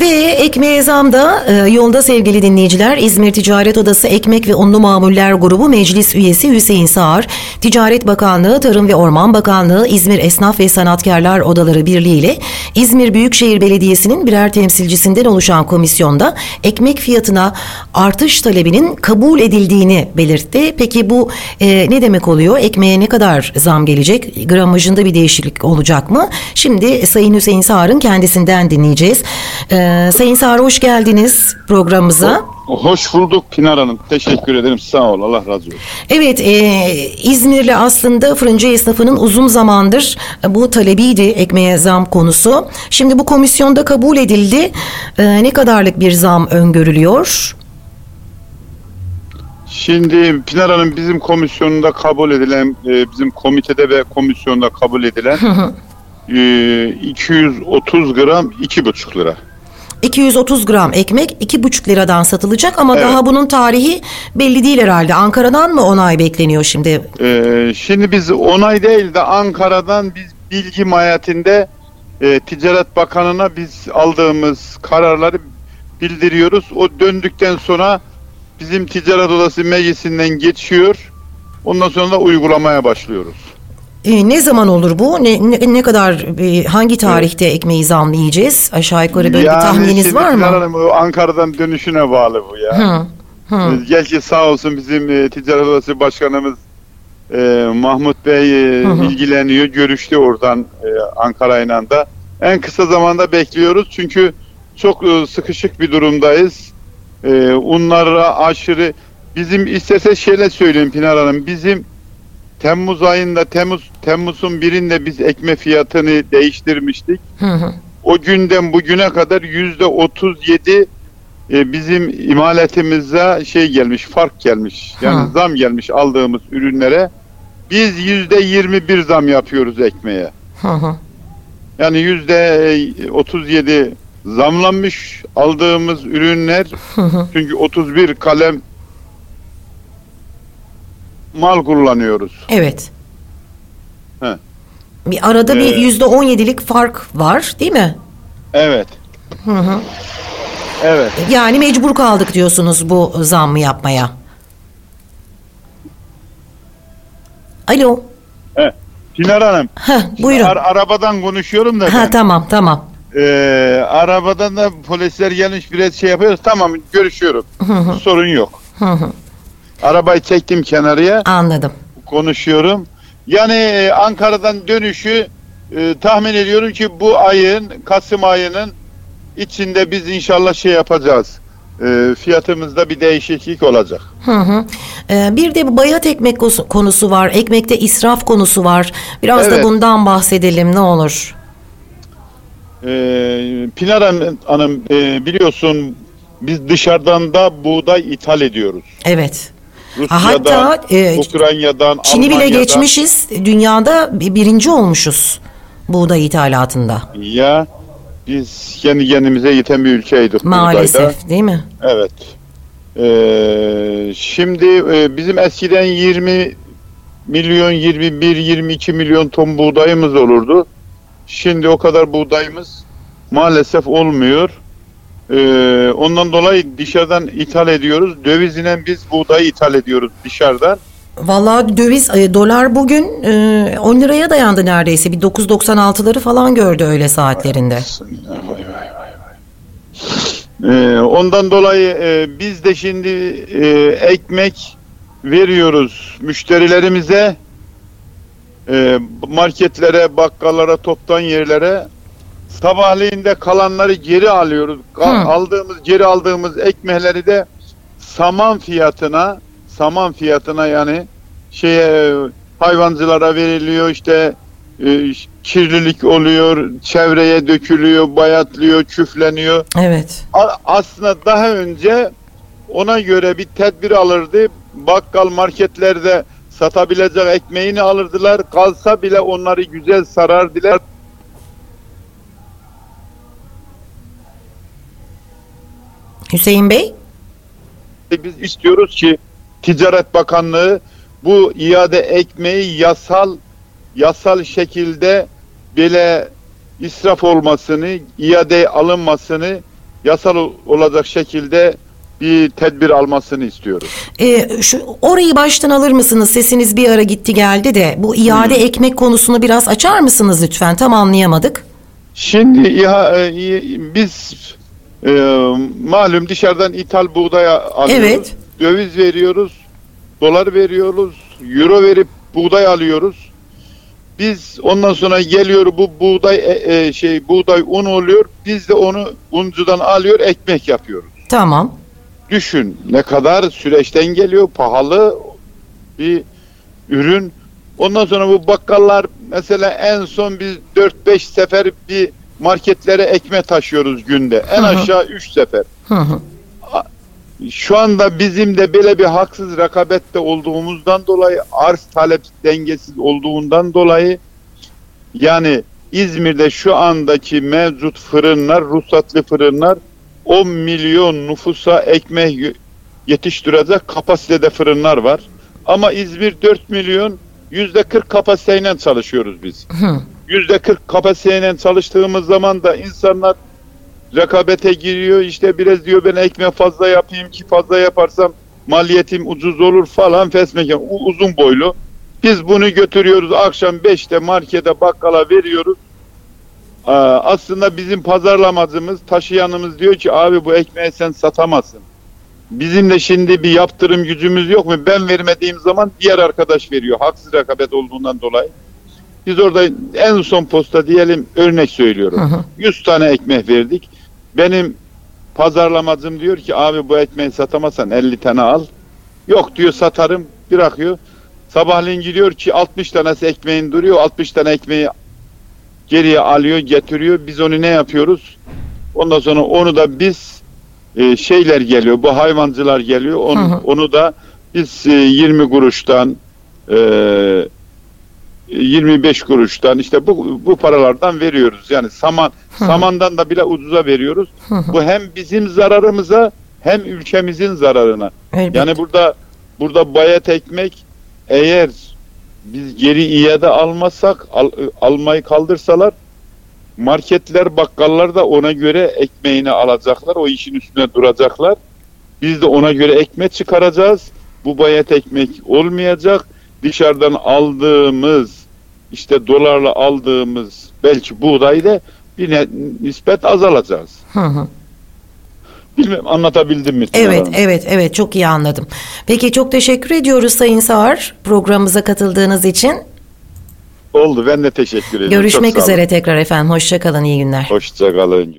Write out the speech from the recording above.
Ve ekmeğe zam da e, yolda sevgili dinleyiciler. İzmir Ticaret Odası Ekmek ve Unlu Mamuller Grubu Meclis Üyesi Hüseyin Sağar, Ticaret Bakanlığı, Tarım ve Orman Bakanlığı, İzmir Esnaf ve Sanatkarlar Odaları Birliği ile İzmir Büyükşehir Belediyesi'nin birer temsilcisinden oluşan komisyonda ekmek fiyatına artış talebinin kabul edildiğini belirtti. Peki bu e, ne demek oluyor? Ekmeğe ne kadar zam gelecek? Gramajında bir değişiklik olacak mı? Şimdi Sayın Hüseyin Sağar'ın kendisinden dinleyeceğiz. Ee, Sayın Sağar hoş geldiniz programımıza. Hoş bulduk Pinar Hanım. Teşekkür ederim. Sağ ol. Allah razı olsun. Evet, e, İzmirli aslında fırıncı esnafının uzun zamandır bu talebiydi ekmeğe zam konusu. Şimdi bu komisyonda kabul edildi. E, ne kadarlık bir zam öngörülüyor? Şimdi Pinar Hanım bizim komisyonunda kabul edilen, e, bizim komitede ve komisyonda kabul edilen e, 230 gram 2,5 lira. 230 gram ekmek 2,5 liradan satılacak ama Evet. daha bunun tarihi belli değil herhalde. Ankara'dan mı onay bekleniyor şimdi? E, şimdi biz onay değil de Ankara'dan biz bilgi mahiyetinde e, Ticaret Bakanı'na biz aldığımız kararları bildiriyoruz. O döndükten sonra bizim Ticaret Odası meclisinden geçiyor. Ondan sonra da uygulamaya başlıyoruz. E, ne zaman olur bu? Ne, ne, ne kadar e, hangi tarihte ekmeği zamlayacağız? Aşağı yukarı böyle bir tahmininiz var mı? Hanım, Ankara'dan dönüşüne bağlı bu ya. Hı. Hı. Gel ki sağ olsun bizim e, Ticaret Odası Başkanımız e, Mahmut Bey e, Hı hı. ilgileniyor. Görüştü oradan e, Ankara'yla da. En kısa zamanda bekliyoruz çünkü çok e, sıkışık bir durumdayız. E, unlara aşırı bizim isterse şöyle söyleyeyim Pinar Hanım bizim Temmuz ayında Temmuz Temmuz'un birinde biz ekme fiyatını değiştirmiştik. Hı hı. O günden bugüne kadar yüzde 37 e, bizim imalatımıza şey gelmiş, fark gelmiş. Yani zam gelmiş aldığımız ürünlere. Biz yüzde 21 zam yapıyoruz ekmeğe. Hı hı. Yani yüzde 37 zamlanmış aldığımız ürünler. Hı hı. Çünkü 31 kalem mal kullanıyoruz. Evet. He. Bir arada bir Ee, yüzde on yedilik fark var değil mi? Evet. Hı hı. Evet. Yani mecbur kaldık diyorsunuz bu zammı yapmaya. Alo. Pinar Hanım. Heh, buyurun. ar- arabadan konuşuyorum da Ha ben. tamam tamam. Ee, arabadan da polisler gelmiş biraz şey yapıyoruz. Tamam görüşüyorum. Hı hı. Sorun yok. Hı hı. Arabayı çektim kenarıya Anladım. konuşuyorum. Yani e, Ankara'dan dönüşü e, tahmin ediyorum ki bu ayın Kasım ayının içinde biz inşallah şey yapacağız. E, fiyatımızda bir değişiklik olacak. Hı hı. Ee, bir de bayat ekmek konusu var. Ekmekte israf konusu var. Biraz da Evet. bundan bahsedelim ne olur. E, Pinar Hanım, Hanım e, biliyorsun biz dışarıdan da buğday ithal ediyoruz. Evet. Rusya'dan, hatta, e, Ukrayna'dan, Çin'i bile Almanya'dan. geçmişiz. Dünyada bi- birinci olmuşuz buğday ithalatında. Ya biz kendi kendimize yeten bir ülkeydik Maalesef buğdayda. değil mi? Evet. Ee, şimdi e, bizim eskiden 20 milyon, 21, 22 milyon ton buğdayımız olurdu. Şimdi o kadar buğdayımız maalesef olmuyor. Ee, ondan dolayı dışarıdan ithal ediyoruz. Dövizle biz buğdayı ithal ediyoruz dışarıdan. Vallahi döviz e, dolar bugün e, 10 liraya dayandı neredeyse. Bir 9.96'ları falan gördü öyle saatlerinde. Vay vay vay vay. Ee, ondan dolayı e, biz de şimdi e, ekmek veriyoruz müşterilerimize e, marketlere, bakkallara, toptan yerlere sabahleyin de kalanları geri alıyoruz. Hı. Aldığımız geri aldığımız ekmekleri de saman fiyatına saman fiyatına yani şeye hayvancılara veriliyor işte e, kirlilik oluyor, çevreye dökülüyor, bayatlıyor, küfleniyor. Evet. A- aslında daha önce ona göre bir tedbir alırdı. Bakkal marketlerde satabilecek ekmeğini alırdılar. Kalsa bile onları güzel sarardılar. Hüseyin Bey? Biz istiyoruz ki Ticaret Bakanlığı bu iade ekmeği yasal yasal şekilde bile israf olmasını, iade alınmasını yasal olacak şekilde bir tedbir almasını istiyoruz. E, şu orayı baştan alır mısınız? Sesiniz bir ara gitti geldi de bu iade ekmek konusunu biraz açar mısınız lütfen? Tam anlayamadık. Şimdi İHA, e, biz e, malum dışarıdan ithal buğday alıyoruz. Evet. Döviz veriyoruz, dolar veriyoruz, euro verip buğday alıyoruz. Biz ondan sonra geliyor bu buğday e, e, şey buğday un oluyor. Biz de onu uncudan alıyor, ekmek yapıyoruz. Tamam. Düşün ne kadar süreçten geliyor pahalı bir ürün. Ondan sonra bu bakkallar mesela en son biz 4-5 sefer bir marketlere ekmek taşıyoruz günde. En Hı hı. aşağı 3 sefer. Hı hı. Şu anda bizim de böyle bir haksız rekabette olduğumuzdan dolayı arz talep dengesiz olduğundan dolayı yani İzmir'de şu andaki mevcut fırınlar, ruhsatlı fırınlar 10 milyon nüfusa ekmek yetiştirecek kapasitede fırınlar var. Ama İzmir 4 milyon %40 kapasiteyle çalışıyoruz biz. Hı. %40 kapasiteyle çalıştığımız zaman da insanlar rekabete giriyor. İşte biraz diyor ben ekmek fazla yapayım ki fazla yaparsam maliyetim ucuz olur falan fesmeken uzun boylu. Biz bunu götürüyoruz akşam 5'te markete bakkala veriyoruz. Aa, Aslında bizim pazarlamacımız, taşıyanımız diyor ki abi bu ekmeği sen satamazsın. Bizim de şimdi bir yaptırım gücümüz yok mu? Ben vermediğim zaman diğer arkadaş veriyor. Haksız rekabet olduğundan dolayı. Biz orada en son posta diyelim örnek söylüyorum. Hı hı. 100 tane ekmek verdik. Benim pazarlamacım diyor ki abi bu ekmeği satamazsan 50 tane al. Yok diyor satarım bırakıyor. Sabahleyin gidiyor ki 60 tanesi ekmeğin duruyor. 60 tane ekmeği geriye alıyor getiriyor. Biz onu ne yapıyoruz? Ondan sonra onu da biz e, şeyler geliyor. Bu hayvancılar geliyor. Onu, Hı hı. onu da biz e, 20 kuruştan e, 25 kuruştan işte bu bu paralardan veriyoruz. Yani saman Hı. samandan da bile ucuza veriyoruz. Hı hı. Bu hem bizim zararımıza hem ülkemizin zararına. Elbette. Yani burada burada bayat ekmek eğer biz geri iade almazsak al- almayı kaldırsalar marketler bakkallar da ona göre ekmeğini alacaklar. O işin üstüne duracaklar. Biz de ona göre ekmek çıkaracağız. Bu bayat ekmek olmayacak. Dışarıdan aldığımız işte dolarla aldığımız belki buğdayı da bir ne- nispet azalacağız. Hı hı. Bilmem anlatabildim mi? Evet, Hanım? evet, evet çok iyi anladım. Peki çok teşekkür ediyoruz Sayın Sağar programımıza katıldığınız için. Oldu ben de teşekkür ederim. Görüşmek üzere tekrar efendim. Hoşçakalın, iyi günler. Hoşça kalın.